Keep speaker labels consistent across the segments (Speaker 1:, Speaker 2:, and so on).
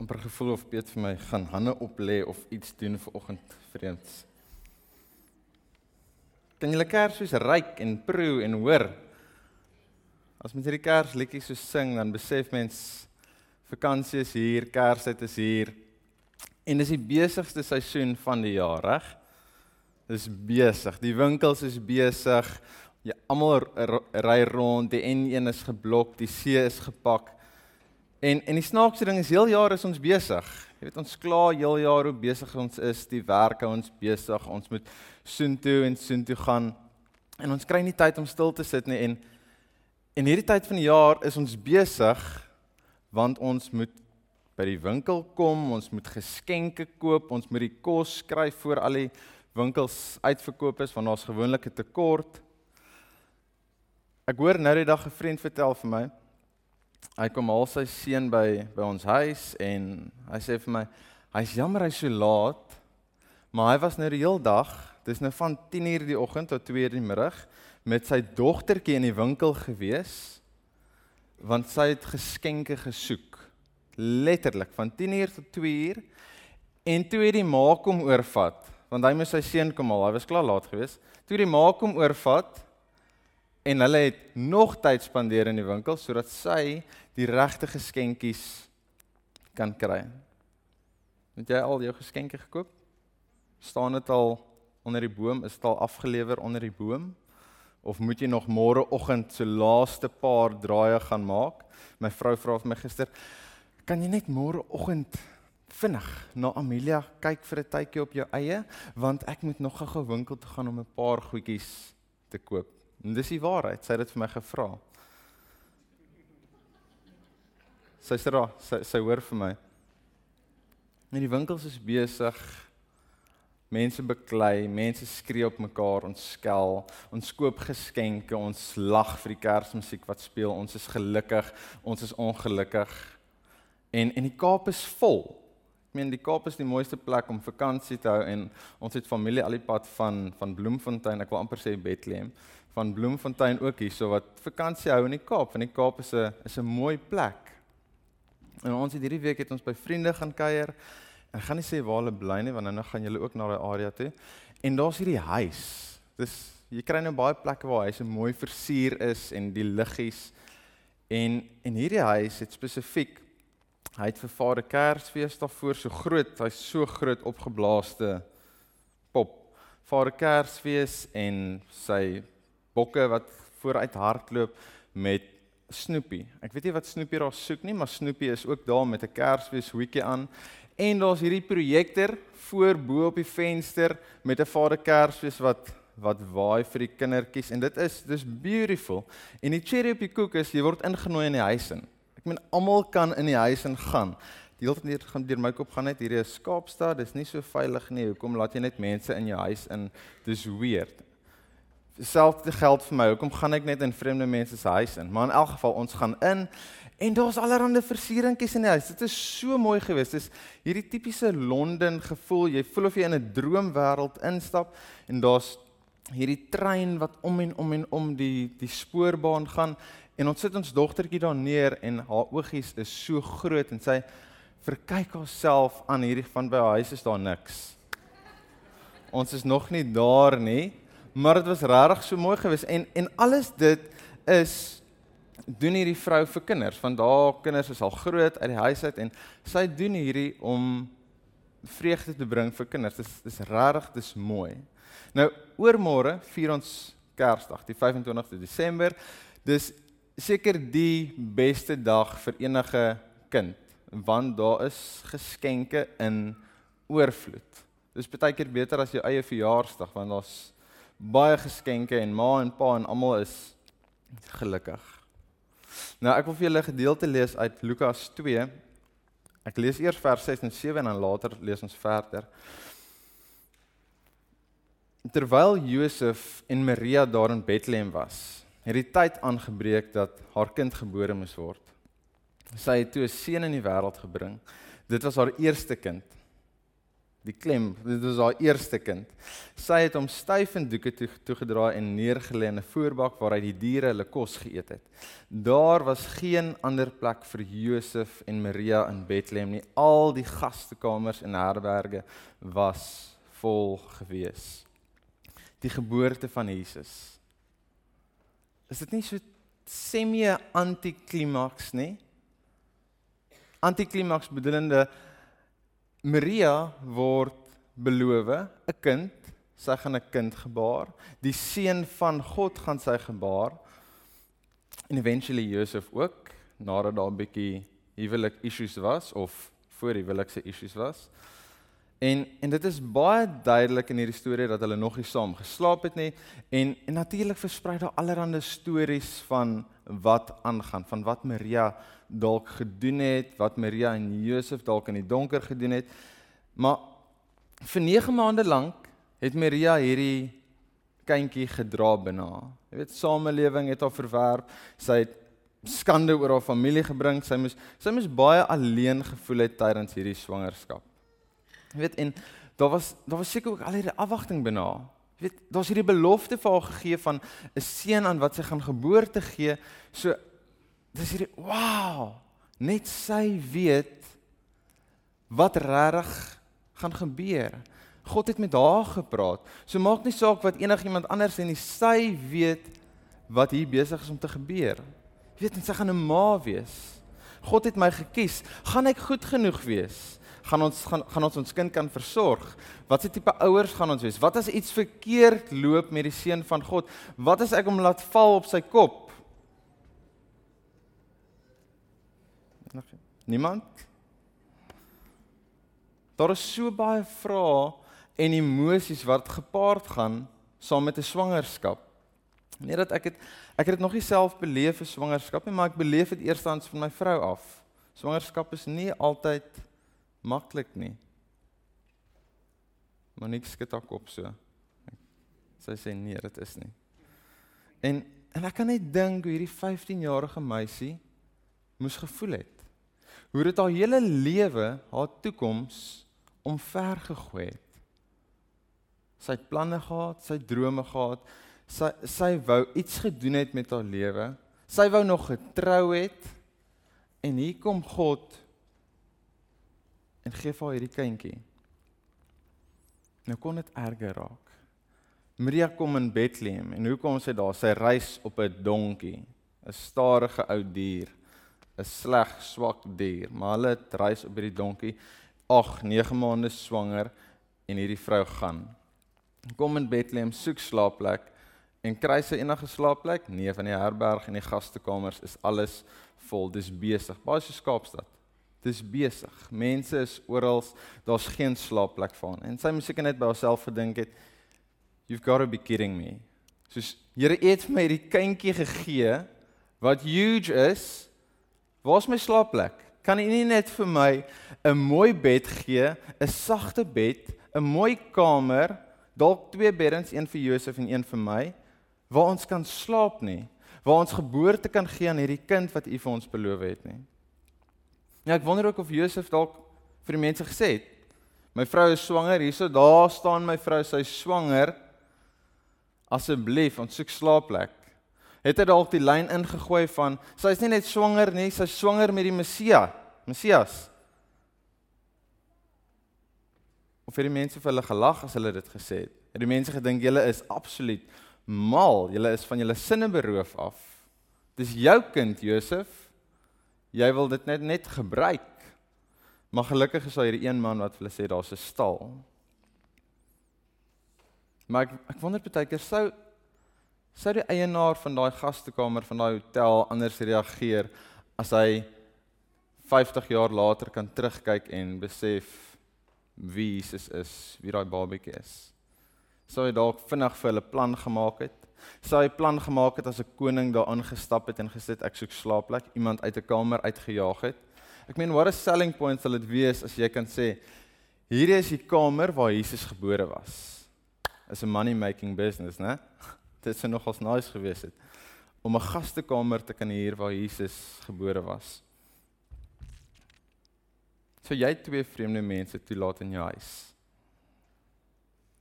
Speaker 1: amper gevoel of Piet vir my gaan hande oplê of iets doen vir oggend vreemds. Kan julle Kersfees ryk en proe en hoor? As mens hierdie Kersliedjies so sing, dan besef mens vakansie is hier, Kerstyd is hier. En dis die besigste seisoen van die jaar, reg? Dis besig. Die winkels is besig. Ja, almal ry rond, die N1 is geblok, die see is gepak. En en die snaakse ding is heel jaar is ons besig. Jy weet ons kla heel jaar hoe besig ons is, die werk hou ons besig. Ons moet soontoe en soontoe gaan. En ons kry nie tyd om stil te sit nie en en hierdie tyd van die jaar is ons besig want ons moet by die winkel kom, ons moet geskenke koop, ons moet die kos skryf voor al die winkels uitverkoop is want daar's gewoonlik 'n tekort. Ek hoor nou die dag 'n vriend vertel vir my hy kom al sy seun by by ons huis en hy sê vir my hy's jammer hy's so laat maar hy was nou die hele dag dis nou van 10:00 die oggend tot 2:00 die middag met sy dogtertjie in die winkel gewees want sy het geskenke gesoek letterlik van 10:00 tot 2:00 en toe het die ma kom oorvat want hy moes sy seun kom haal hy was klaar laat gewees toe die ma kom oorvat en hulle het nog tyd spandeer in die winkel sodat sy die regte geskenkies kan kry. Het jy al jou geskenke gekoop? Staan dit al onder die boom? Is dit al afgelewer onder die boom? Of moet jy nog môreoggend so laaste paar draaie gaan maak? My vrou vra vir my gister, kan jy net môreoggend vinnig na Amelia kyk vir 'n tydjie op jou eie want ek moet nog gou-gou winkel toe gaan om 'n paar goedjies te koop. En dis die waarheid. Sy het dit vir my gevra. Sy sê daar, sy sy hoor vir my. En die winkels is besig. Mense beklei, mense skree op mekaar, ons skel, ons koop geskenke, ons lag vir die Kersmusiek wat speel. Ons is gelukkig, ons is ongelukkig. En en die Kaap is vol. Ek meen die Kaap is die mooiste plek om vakansie te hou en ons het familie al die pad van van Bloemfontein, ek wil amper sê Bethlehem, van Bloemfontein ook hierso wat vakansie hou in die Kaap. Want die Kaap is 'n is 'n mooi plek. En ons het hierdie week het ons by vriende gaan kuier. Ek gaan nie sê waar hulle bly nie want nou gaan julle ook na daai area toe. En daar's hierdie huis. Dis jy kry nou baie plekke waar huise mooi versier is en die liggies. En en hierdie huis het spesifiek Hy het vir Vader Kersfees daarvoor so groot, hy's so groot opgeblaaste pop. Vader Kersfees en sy bokke wat vooruit hardloop met Snoopy. Ek weet nie wat Snoopy daar soek nie, maar Snoopy is ook daar met 'n Kersfees hoedjie aan. En daar's hierdie projektor voor bo op die venster met 'n Vader Kersfees wat wat waai vir die kindertjies en dit is dis beautiful. En die cherry op die koek is jy word ingenooi in die huis in. Ek meen almal kan in die huis ingaan. Die hele tyd gaan deur my kop gaan net hierdie is Kaapstad, dis nie so veilig nie. Hoekom laat jy net mense in jou huis in? Dis weird. Selfde geld vir my. Hoekom gaan ek net in vreemde mense se huis in? Maar in elk geval ons gaan in en daar's allerlei versieringkies in die huis. Dit is so mooi geweest. Dis hierdie tipiese Londen gevoel. Jy voel of jy in 'n droomwêreld instap en daar's hierdie trein wat om en om en om die die spoorbaan gaan En ons sit ons dogtertjie daar neer en haar oogies is so groot en sy verkyk haarself aan hierdie van by haar huis is daar niks. Ons is nog nie daar nie, maar dit was regtig so mooi geweest en en alles dit is doen hierdie vrou vir kinders want haar kinders is al groot uit die huis uit en sy doen hierdie om vreugde te bring vir kinders. Dis dis regtig dis mooi. Nou oormôre vier ons Kersdag, die 25de Desember. Dis seker die beste dag vir enige kind want daar is geskenke in oorvloed. Dis baie keer beter as jou eie verjaarsdag want daar's baie geskenke en ma en pa en almal is gelukkig. Nou ek wil vir julle 'n gedeelte lees uit Lukas 2. Ek lees eers vers 6 en 7 en dan later lees ons verder. Terwyl Josef en Maria daar in Bethlehem was, het die tyd aangebreek dat haar kind gebore moes word. Sy het toe 'n seun in die wêreld gebring. Dit was haar eerste kind. Die klem, dit was haar eerste kind. Sy het hom styf in doeke toe toegedra en neergelê in 'n voerbak waar hy die diere hulle kos geëet het. Daar was geen ander plek vir Josef en Maria in Bethlehem nie. Al die gastekamers en herberge was vol gewees. Die geboorte van Jesus. Is dit nie so semie antiklimaks nie? Antiklimaks bedoelende Maria word beloof 'n kind, sy gaan 'n kind gebaar. Die seun van God gaan sy gebaar. En eventually Josef ook nadat daar 'n bietjie huwelik issues was of voor die huwelikse issues was. En en dit is baie duidelik in hierdie storie dat hulle nog nie saam geslaap het nie en en natuurlik versprei daar allerlei stories van wat aangaan, van wat Maria dalk gedoen het, wat Maria en Josef dalk in die donker gedoen het. Maar vir 9 maande lank het Maria hierdie kindjie gedra binne. Jy weet, samelewing het haar verwerp. Sy het skande oor haar familie gebring. Sy moes sy moes baie alleen gevoel het tydens hierdie swangerskap. Jy weet en daar was daar was seker ook al hierdie afwagting binne haar. Jy weet, daar's hierdie belofte vir haar gegee van 'n seun aan wat sy gaan geboorte gee. So dis hierdie wow, net sy weet wat regtig gaan gebeur. God het met haar gepraat. So maak nie saak wat enigiemand anders sê nie, sy weet wat hier besig is om te gebeur. Jy weet, sy gaan 'n ma wees. God het my gekies. Gaan ek goed genoeg wees? gaan ons gaan gaan ons ons kind kan versorg? Wat se tipe ouers gaan ons wees? Wat as iets verkeerd loop met die seun van God? Wat as ek hom laat val op sy kop? Niemand? Daar is so baie vrae en emosies wat gepaard gaan saam met 'n swangerskap. Nee dat ek het ek het dit nog nie self beleef 'n swangerskap nie, maar ek beleef dit eerstens van my vrou af. Swangerskap is nie altyd maklik nie. Niks skud haar kop so. Sy sê nee, dit is nie. En en ek kan net dink hoe hierdie 15-jarige meisie moes gevoel het. Hoe dit haar hele lewe, haar toekoms omver gegooi het. Sy het planne gehad, sy drome gehad. Sy sy wou iets gedoen het met haar lewe. Sy wou nog getrou het. En hier kom God en gee vir haar hierdie kindjie. Nou kon dit erger raak. Maria kom in Bethlehem en hoe kom sy daar? Sy reis op 'n donkie, 'n stadige ou dier, 'n sleg swak dier, maar hulle reis op hierdie donkie. Ag, 9 maande swanger en hierdie vrou gaan. Kom in Bethlehem, soek slaapplek en kry sy enige slaapplek? Nee, van die herberg en die gastekamers is alles vol. Dis besig. Baie so Kaapstad. Dis besig. Mense is oral. Daar's geen slaapplek vir hom. En sy moet seker net by haarself gedink het, you've got to be kidding me. Soos Here het my hierdie kindjie gegee wat huge is. Waar's my slaapplek? Kan U nie net vir my 'n mooi bed gee, 'n sagte bed, 'n mooi kamer, dalk twee beddens, een vir Josef en een vir my, waar ons kan slaap nie, waar ons geboorte kan gee aan hierdie kind wat U vir ons beloof het nie. Ja, ek wonder ook of Josef dalk vir die mense gesê het: "My vrou is swanger, hierso daar staan my vrou, sy is swanger. Asseblief, ons soek slaapplek." Het hy dalk die lyn ingegooi van: "Sy is nie net swanger nie, sy is swanger met die Messia, Messias." Of het die mense vir hulle gelag as hulle dit gesê het? Het die mense gedink julle is absoluut mal, julle is van julle sinne beroof af? Dis jou kind, Josef. Jy wil dit net net gebruik. Maar gelukkig is daar hierdie een man wat hulle sê daar's 'n stal. Maar ek ek wonder baie keer sou sou die eienaar van daai gastekamer van daai hotel anders reageer as hy 50 jaar later kan terugkyk en besef wie Jesus is, wie daai babatjie is. Sou hy dalk vinnig vir hulle plan gemaak het sy plan gemaak het as 'n koning daar aangestap het en gesit ek soek slaapplek, iemand uit 'n kamer uitgejaag het. Ek meen what a selling point sal dit wees as jy kan sê hierdie is die kamer waar Jesus gebore was. Is 'n money making business, né? Sou nogals nice gewees het om 'n gastekamer te kan huur waar Jesus gebore was. So jy twee vreemde mense toelaat in jou huis.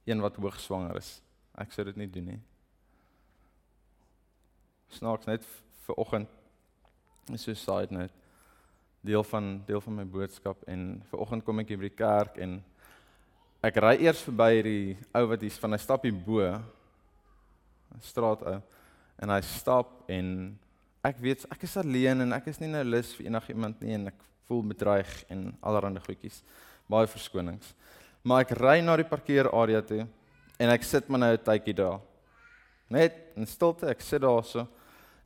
Speaker 1: een wat hoog swanger is. Ek sou dit nie doen nie. Snaaks net vir oggend is so side note deel van deel van my boodskap en ver oggend kom ek hier by die kerk en ek ry eers verby hierdie ou wat hier's van 'n stappie bo 'n straat ou en hy stap en ek weet ek is alleen en ek is nie nou lus vir enigiemand nie en ek voel bedreig en allerlei goedjies. Baie verskonings. Maar ek ry na die parkeerarea toe en ek sit maar nou 'n tydjie daar. Net in stilte ek sit daarso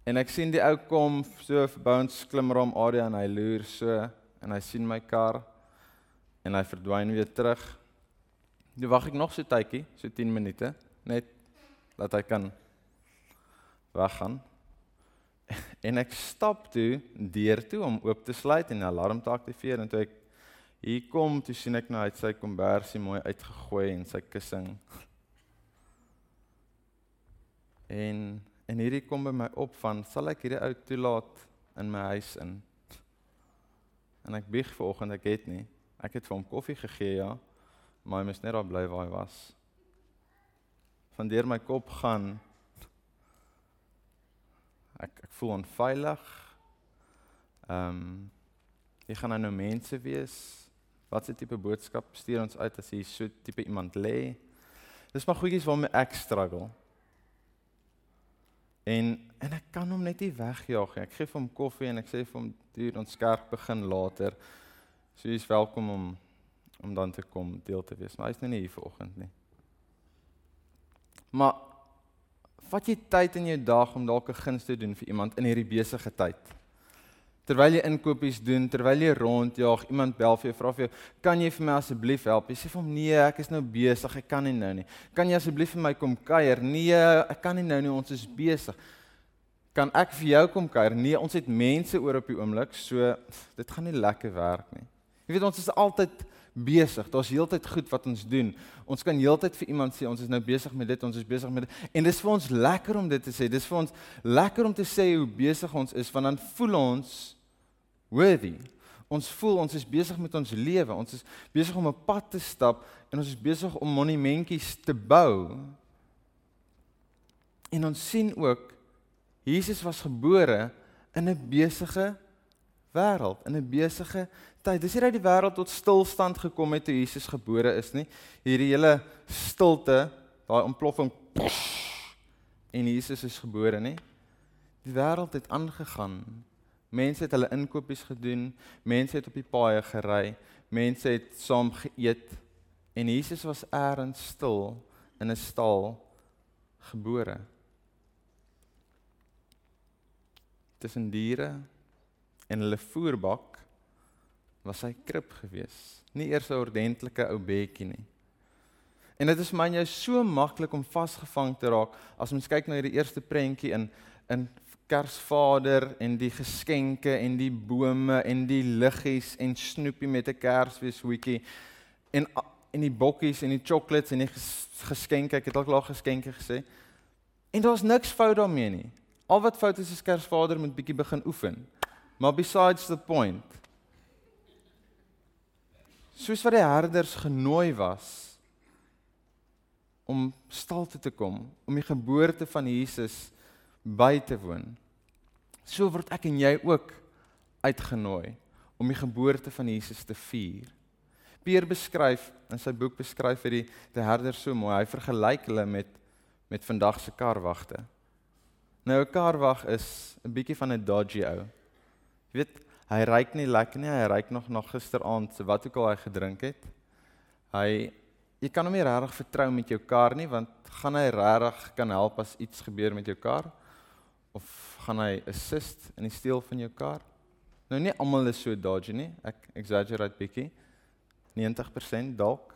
Speaker 1: en ek sien die ou kom so ons klimram area en hy loer so en hy sien my kar en hy verdwyn weer terug. Toe wag ek nog so tydjie, so 10 minute, net dat hy kan weggaan. En ek stap toe deur toe om oop te sluit en die alarm te aktiveer en toe ek hier kom, toe sien ek nou hy het sy kombersie mooi uitgegooi en sy kussing. En en hierdie kom by my op van sal ek hierdie ou toelaat in my huis in? En ek bieg vanoggend ek het nie. Ek het vir hom koffie gegee ja maar hy moes net daar bly waar hy was. Van deur my kop gaan ek ek voel onveilig. Ehm um, jy gaan nou mense wees. Wat 'n tipe boodskap stuur ons uit as hier so tipe iemand lê? Dis maar goedjies waarmee ek struggle. En en ek kan hom net nie wegjaag nie. Ek gee vir hom koffie en ek sê vir hom duur ons kerk begin later. So jy is welkom om om dan te kom deel te wees. Maar hy's nou nie hier vanoggend nie. Maar vat jy tyd in jou dag om dalk 'n guns te doen vir iemand in hierdie besige tyd? Terwyl jy inkopies doen, terwyl jy rondjaag, iemand bel vir jou, vra vir jou, "Kan jy vir my asseblief help?" Jy sê vir hom, "Nee, ek is nou besig, ek kan nie nou nie." "Kan jy asseblief vir my kom kuier?" "Nee, ek kan nie nou nie, ons is besig." "Kan ek vir jou kom kuier?" "Nee, ons het mense oor op die oomblik, so dit gaan nie lekker werk nie." Jy weet ons is altyd besig. Daar's heeltyd goed wat ons doen. Ons kan heeltyd vir iemand sê ons is nou besig met dit, ons is besig met dit. En dis vir ons lekker om dit te sê. Dis vir ons lekker om te sê hoe besig ons is want dan voel ons worthy. Ons voel ons is besig met ons lewe. Ons is besig om 'n pad te stap en ons is besig om monumentjies te bou. En ons sien ook Jesus was gebore in 'n besige wêreld, in 'n besige tyd. Dis hier uit die wêreld tot stilstand gekom het toe Jesus gebore is, nie? Hierdie hele stilte, daai ontploffing en Jesus is gebore, nie? Die wêreld het aangegaan. Mense het hulle inkopies gedoen, mense het op die paaie gery, mense het saam geëet en Jesus was eers stil in 'n stal gebore. Tussen diere en hulle voerbak was hy krib gewees. Nie eers 'n ordentlike ou bedjie nie. En dit is my jou so maklik om vasgevang te raak as mens kyk na hierdie eerste prentjie in in Kersvader en die geskenke en die bome en die liggies en snoepie met 'n Kersfeeshoedjie en en die bokkies en die chocolates en die geskenke. Ek het al klaar geskenke gesê. En daar's niks fout daarmee nie. Al wat fout is is Kersvader moet bietjie begin oefen. Maar besides the point. Soos wat die herders genooi was om stal toe te kom, om die geboorte van Jesus by te woon. So word ek en jy ook uitgenooi om die geboorte van Jesus te vier. Peer beskryf in sy boek beskryf hy die, die herders so mooi. Hy vergelyk hulle met met vandag se karwagte. Nou 'n karwag is 'n bietjie van 'n dodgy ou. Jy weet, hy ryk nie lekker nie. Hy ryk nog na gisteraand se wat ook al hy gedrink het. Hy jy kan hom nie regtig vertrou met jou kar nie want gaan hy regtig kan help as iets gebeur met jou kar of gaan hy assist in die steel van jou kar? Nou nie almal is so dodgy nie. Ek exaggerate bietjie. 90% dalk.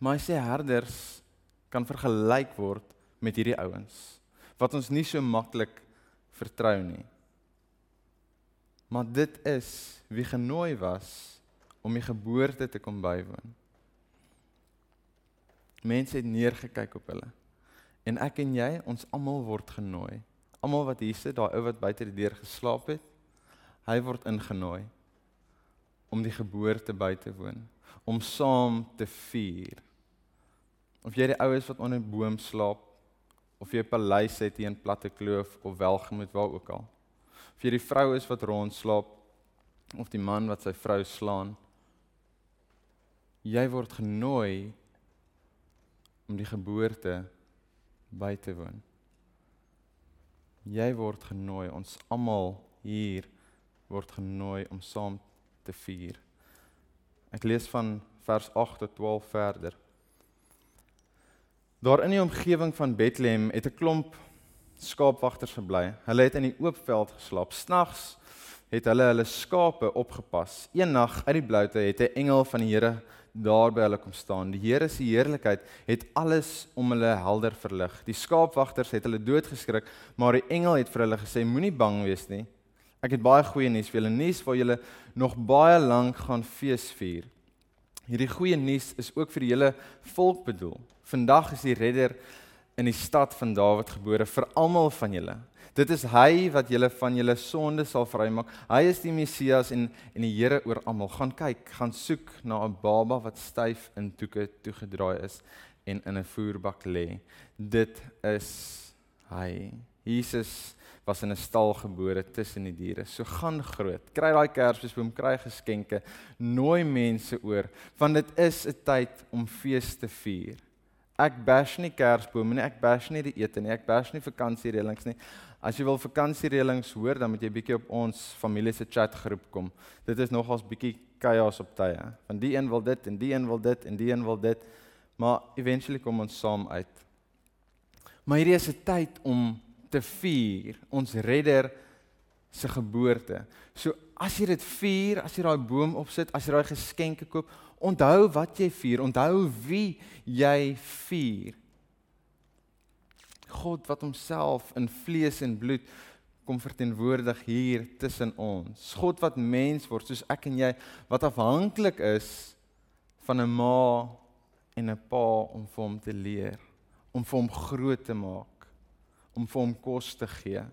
Speaker 1: Maar hy sê herders kan vergelyk word met hierdie ouens wat ons nie so maklik vertrou nie. Maar dit is wie genooi was om die geboorte te kom bywoon. Mense het neergekyk op hulle. En ek en jy, ons almal word genooi. Almal wat hier sit, daai ou wat buite die deur geslaap het, hy word ingenooi om die geboorte by te woon, om saam te vier. Of jy die oues wat onder 'n boom slaap of jy 'n paleis het hier in platte kloof of welgemoed waar ook al. Of jy die vrou is wat rondslaap of die man wat sy vrou slaan. Jy word genooi om die geboorte by te woon. Jy word genooi, ons almal hier word genooi om saam te vier. Ek lees van vers 8 tot 12 verder. Daar in die omgewing van Bethlehem het 'n klomp skaapwagters gebly. Hulle het in die oop veld geslaap. Snags het hulle hulle skape opgepas. Een nag uit die bloute het 'n engel van die Here daar by hulle kom staan. Die Here se heerlikheid het alles om hulle helder verlig. Die skaapwagters het hulle doodgeskrik, maar die engel het vir hulle gesê: Moenie bang wees nie. Ek het baie goeie nuus vir julle, nuus waar julle nog baie lank gaan fees vier. Hierdie goeie nuus is ook vir die hele volk bedoel. Vandag is die redder in die stad van Dawid gebore vir almal van julle. Dit is hy wat julle van julle sonde sal vrymaak. Hy is die Messias en en die Here oor almal. Gaan kyk, gaan soek na 'n baba wat styf in toeke toegedraai is en in 'n voerbak lê. Dit is hy. Jesus was in 'n stal gebore tussen die diere. So gaan groot. Kry daai kersboom, kry geskenke, nooi mense oor want dit is 'n tyd om fees te vier. Ek bash nie kersbome nie, ek bash nie die ete nie, ek bash nie vakansiereëlings nie. As jy wil vakansiereëlings hoor, dan moet jy bietjie op ons familie se chatgroep kom. Dit is nogals bietjie chaos op tye. Want die een wil dit en die een wil dit en die een wil dit. Maar eventually kom ons saam uit. Maar hierdie is 'n tyd om te vier ons redder se geboorte. So as jy dit vier, as jy daai boom opsit, as jy daai geskenke koop, onthou wat jy vier, onthou wie jy vier. God wat homself in vlees en bloed kom verteenwoordig hier tussen ons. God wat mens word soos ek en jy wat afhanklik is van 'n ma en 'n pa om vir hom te leer, om vir hom groot te maak, om vir hom kos te gee.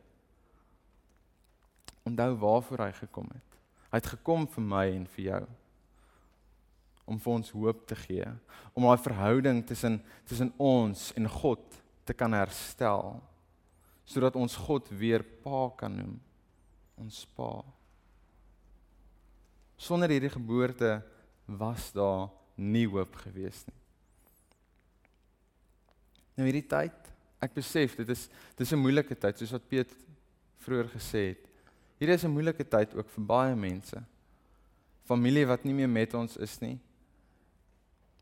Speaker 1: Onthou waarvoor hy gekom het. Hy het gekom vir my en vir jou om vir ons hoop te gee, om daai verhouding tussen tussen ons en God te kan herstel sodat ons God weer Pa kan noem. Ons Pa. Sonder hierdie geboorte was daar nie hoop gewees nie. Nou hierdie tyd, ek besef dit is dis 'n moeilike tyd soos wat Piet vroeër gesê het. Hierdie is 'n moeilike tyd ook vir baie mense. Familie wat nie meer met ons is nie.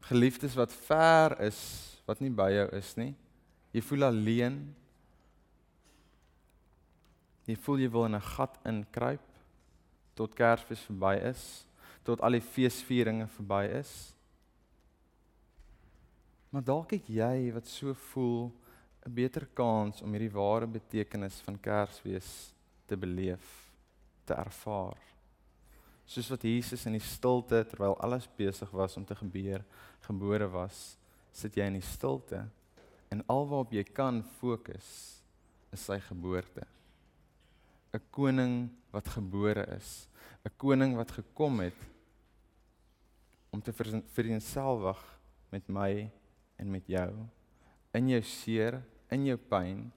Speaker 1: Geliefdes wat ver is, wat nie by jou is nie. Jy voel alleen. Jy voel jy wil in 'n gat inkruip tot Kersfees verby is, tot al die feesvieringe verby is. Maar dalk het jy wat so voel 'n beter kans om hierdie ware betekenis van Kersfees te beleef, te ervaar. Soos wat Jesus in die stilte terwyl alles besig was om te gebeur, gebore was, sit jy in die stilte En alwaarop jy kan fokus is sy geboorte. 'n Koning wat gebore is, 'n koning wat gekom het om te vereenselwig met my en met jou in jou seer, in jou pyn.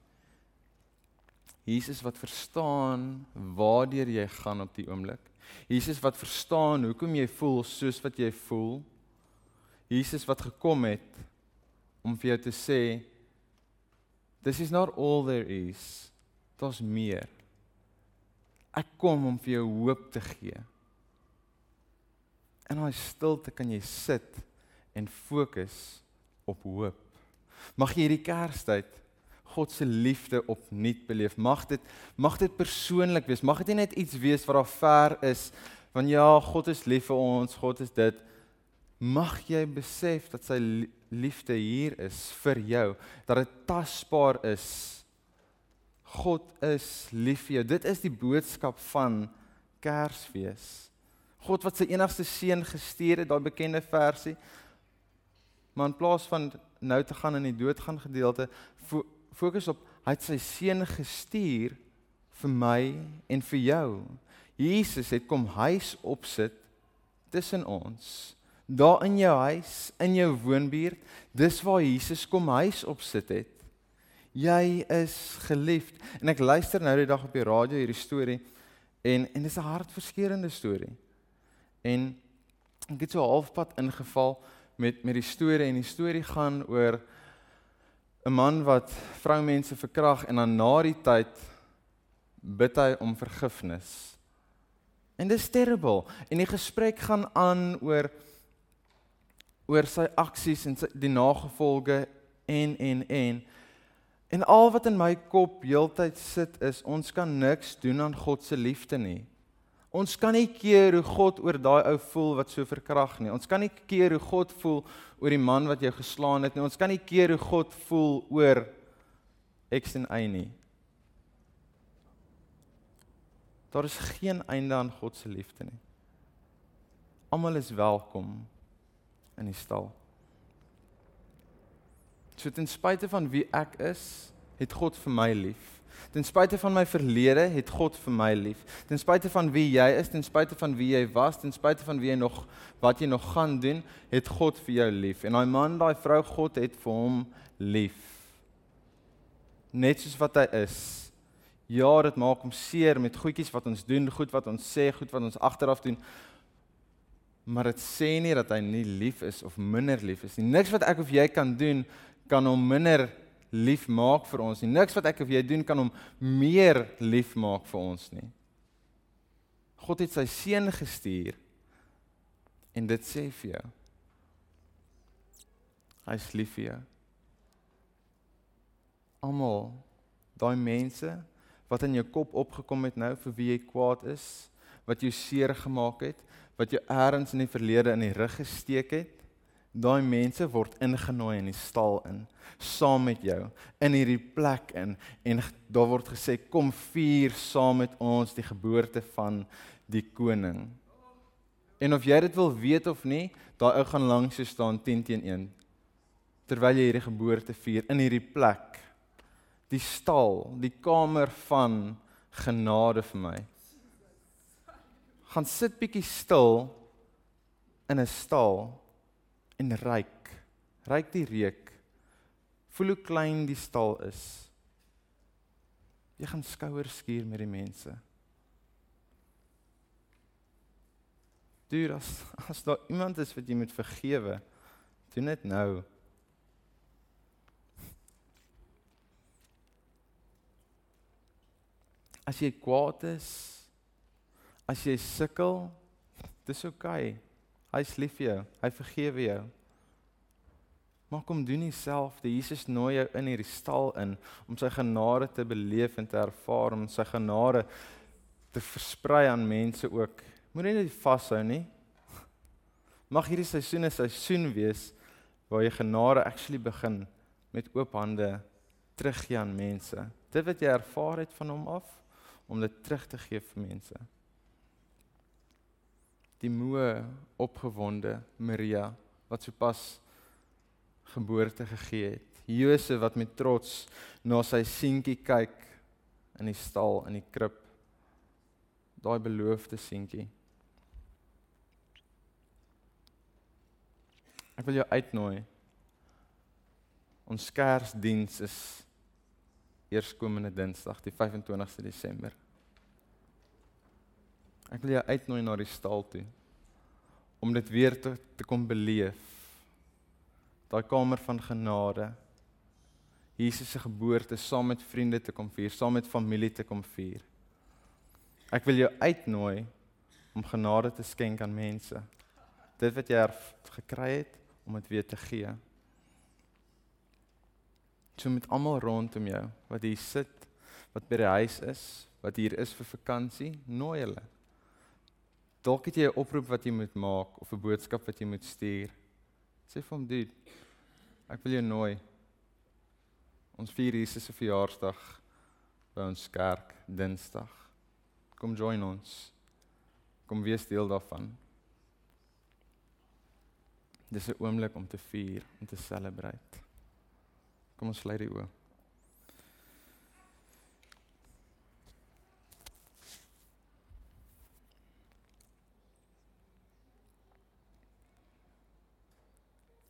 Speaker 1: Jesus wat verstaan waartoe jy gaan op die oomblik. Jesus wat verstaan hoekom jy voel soos wat jy voel. Jesus wat gekom het om vir jou te sê this is not all there is. Daar's meer. Ek kom om vir jou hoop te gee. In daai stilte kan jy sit en fokus op hoop. Mag jy hierdie Kerstyd God se liefde opnuut beleef. Mag dit mag dit persoonlik wees. Mag dit nie net iets wees wat daar ver is van ja, God is lief vir ons, God is dit. Mag jy besef dat sy liefde hier is vir jou, dat dit tasbaar is. God is lief vir jou. Dit is die boodskap van Kersfees. God wat sy enigste seun gestuur het, daai bekende versie. Maar in plaas van nou te gaan in die doodgaan gedeelte, fo fokus op hy het sy seun gestuur vir my en vir jou. Jesus het kom huis opsit tussen ons Daar in jou huis, in jou woonbuurt, dis waar Jesus kom huis opsit het. Jy is geliefd. En ek luister nou die dag op die radio hierdie storie en en dis 'n hartverskeurende storie. En ek het so halfpad ingeval met met die storie en die storie gaan oor 'n man wat vroumense verkrag en dan na die tyd bid hy om vergifnis. En dis terrible. En die gesprek gaan aan oor oor sy aksies en sy die nagevolge en en en en al wat in my kop heeltyd sit is ons kan niks doen aan God se liefde nie. Ons kan nie keer hoe God oor daai ou voel wat so verkrag nie. Ons kan nie keer hoe God voel oor die man wat jou geslaan het nie. Ons kan nie keer hoe God voel oor X en Y nie. Daar is geen einde aan God se liefde nie. Almal is welkom in die stal. So ten spyte van wie ek is, het God vir my lief. Ten spyte van my verlede het God vir my lief. Ten spyte van wie jy is, ten spyte van wie jy was, ten spyte van wie jy nog wat jy nog gaan doen, het God vir jou lief. En daai man, daai vrou, God het vir hom lief. Net soos wat hy is. Ja, dit maak hom seer met goedjies wat ons doen, goed wat ons sê, goed wat ons agteraf doen. Maar dit sê nie dat hy nie lief is of minder lief is nie. Niks wat ek of jy kan doen kan hom minder lief maak vir ons nie. Niks wat ek of jy doen kan hom meer lief maak vir ons nie. God het sy seun gestuur en dit sê vir jou. Hy's lief vir jou. Almal daai mense wat in jou kop opgekom het nou vir wie jy kwaad is, wat jou seer gemaak het, wat jou eers in die verlede in die rug gesteek het, daai mense word ingenooi in die stal in saam met jou in hierdie plek in en daar word gesê kom vier saam met ons die geboorte van die koning. En of jy dit wil weet of nie, daai ou gaan langs jou staan 10 teen 1 terwyl jy hierdie geboorte vier in hierdie plek die stal, die kamer van genade vir my. Gaan sit bietjie stil in 'n stal en ryk. Ryk die reuk. Voel hoe klein die stal is. Jy gaan skouers skuur met die mense. Duur as as daar iemand is wat jy moet vergewe, doen dit nou. As jy kwaad is, as jy sukkel, dis oukei. Okay. Hy's lief vir jou. Hy vergewe jou. Maar kom doen nie self. Die Jesus nooi jou in hierdie stal in om sy genade te beleef en te ervaar om sy genade te versprei aan mense ook. Moenie net vashou nie. Mag hierdie seisoen 'n seisoen wees waar jy genade actually begin met oop hande teruggee aan mense. Dit wat jy ervaar het van hom af om dit terug te gee vir mense. Die moe opgewonde Maria wat sopas geboorte gegee het. Josef wat met trots na sy seentjie kyk in die stal in die krib. Daai beloofde seentjie. Ek wil jou uitnooi. Ons Kersdiens is eerskomende Dinsdag, die 25ste Desember. Ek wil jou uitnooi na die stal toe om dit weer te, te kom beleef. Daai kamer van genade. Jesus se geboorte saam met vriende te kom vier, saam met familie te kom vier. Ek wil jou uitnooi om genade te skenk aan mense. Dit wat jy gekry het om dit weer te gee so met almal rondom jou wat hier sit, wat by die huis is, wat hier is vir vakansie, nooi hulle. Dalk het jy 'n oproep wat jy moet maak of 'n boodskap wat jy moet stuur. Sê vir hom, "Dude, ek wil jou nooi. Ons vier Jesus se verjaarsdag by ons kerk Dinsdag. Kom join ons. Kom wees deel daarvan." Dis 'n oomblik om te vier, om te celebrate. Kom ons sluit die oë.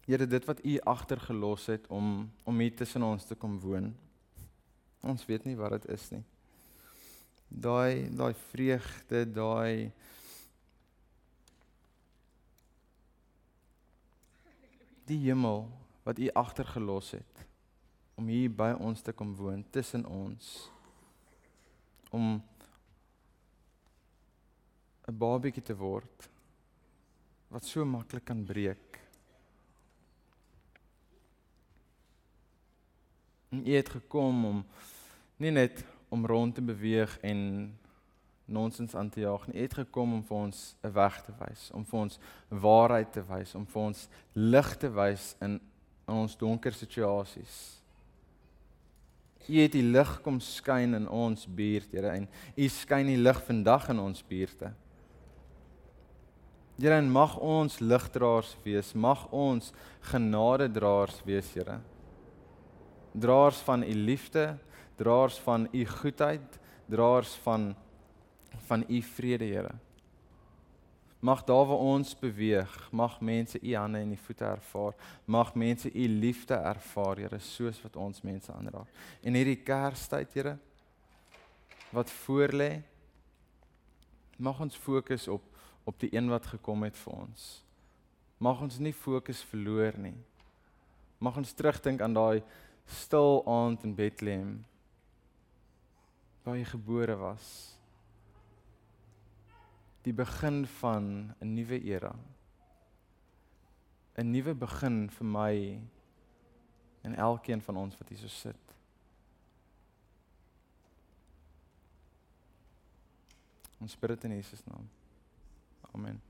Speaker 1: Here, dit wat U agtergelos het om om hier tussen ons te kom woon. Ons weet nie wat dit is nie. Daai daai vreugde, daai die hemel wat U agtergelos het om hier by ons te kom woon tussen ons om 'n babietjie te word wat so maklik kan breek. En U het gekom om nie net om rond te beweeg en nonsens aan te jaag nie. U het gekom om vir ons 'n weg te wys, om vir ons waarheid te wys, om vir ons lig te wys in, ons donker situasies. U het die lig kom skyn in ons buurt, Here, en U skyn die lig vandag in ons buurte. Here, en mag ons ligdraers wees, mag ons genadedraers wees, Here. Draers van U liefde, draers van U goedheid, draers van van U vrede, Here. Mag daar waar ons beweeg, mag mense U hande en U voete ervaar. Mag mense U liefde ervaar, Here, soos wat ons mense aanraak. En hierdie Kerstyd, Here, wat voorlê, mag ons fokus op op die een wat gekom het vir ons. Mag ons nie fokus verloor nie. Mag ons terugdink aan daai stil aand in Bethlehem waar hy gebore was. Die begin van 'n nuwe era. 'n Nuwe begin vir my en elkeen van ons wat hier so sit. Ons bid dit in Jesus naam. Amen.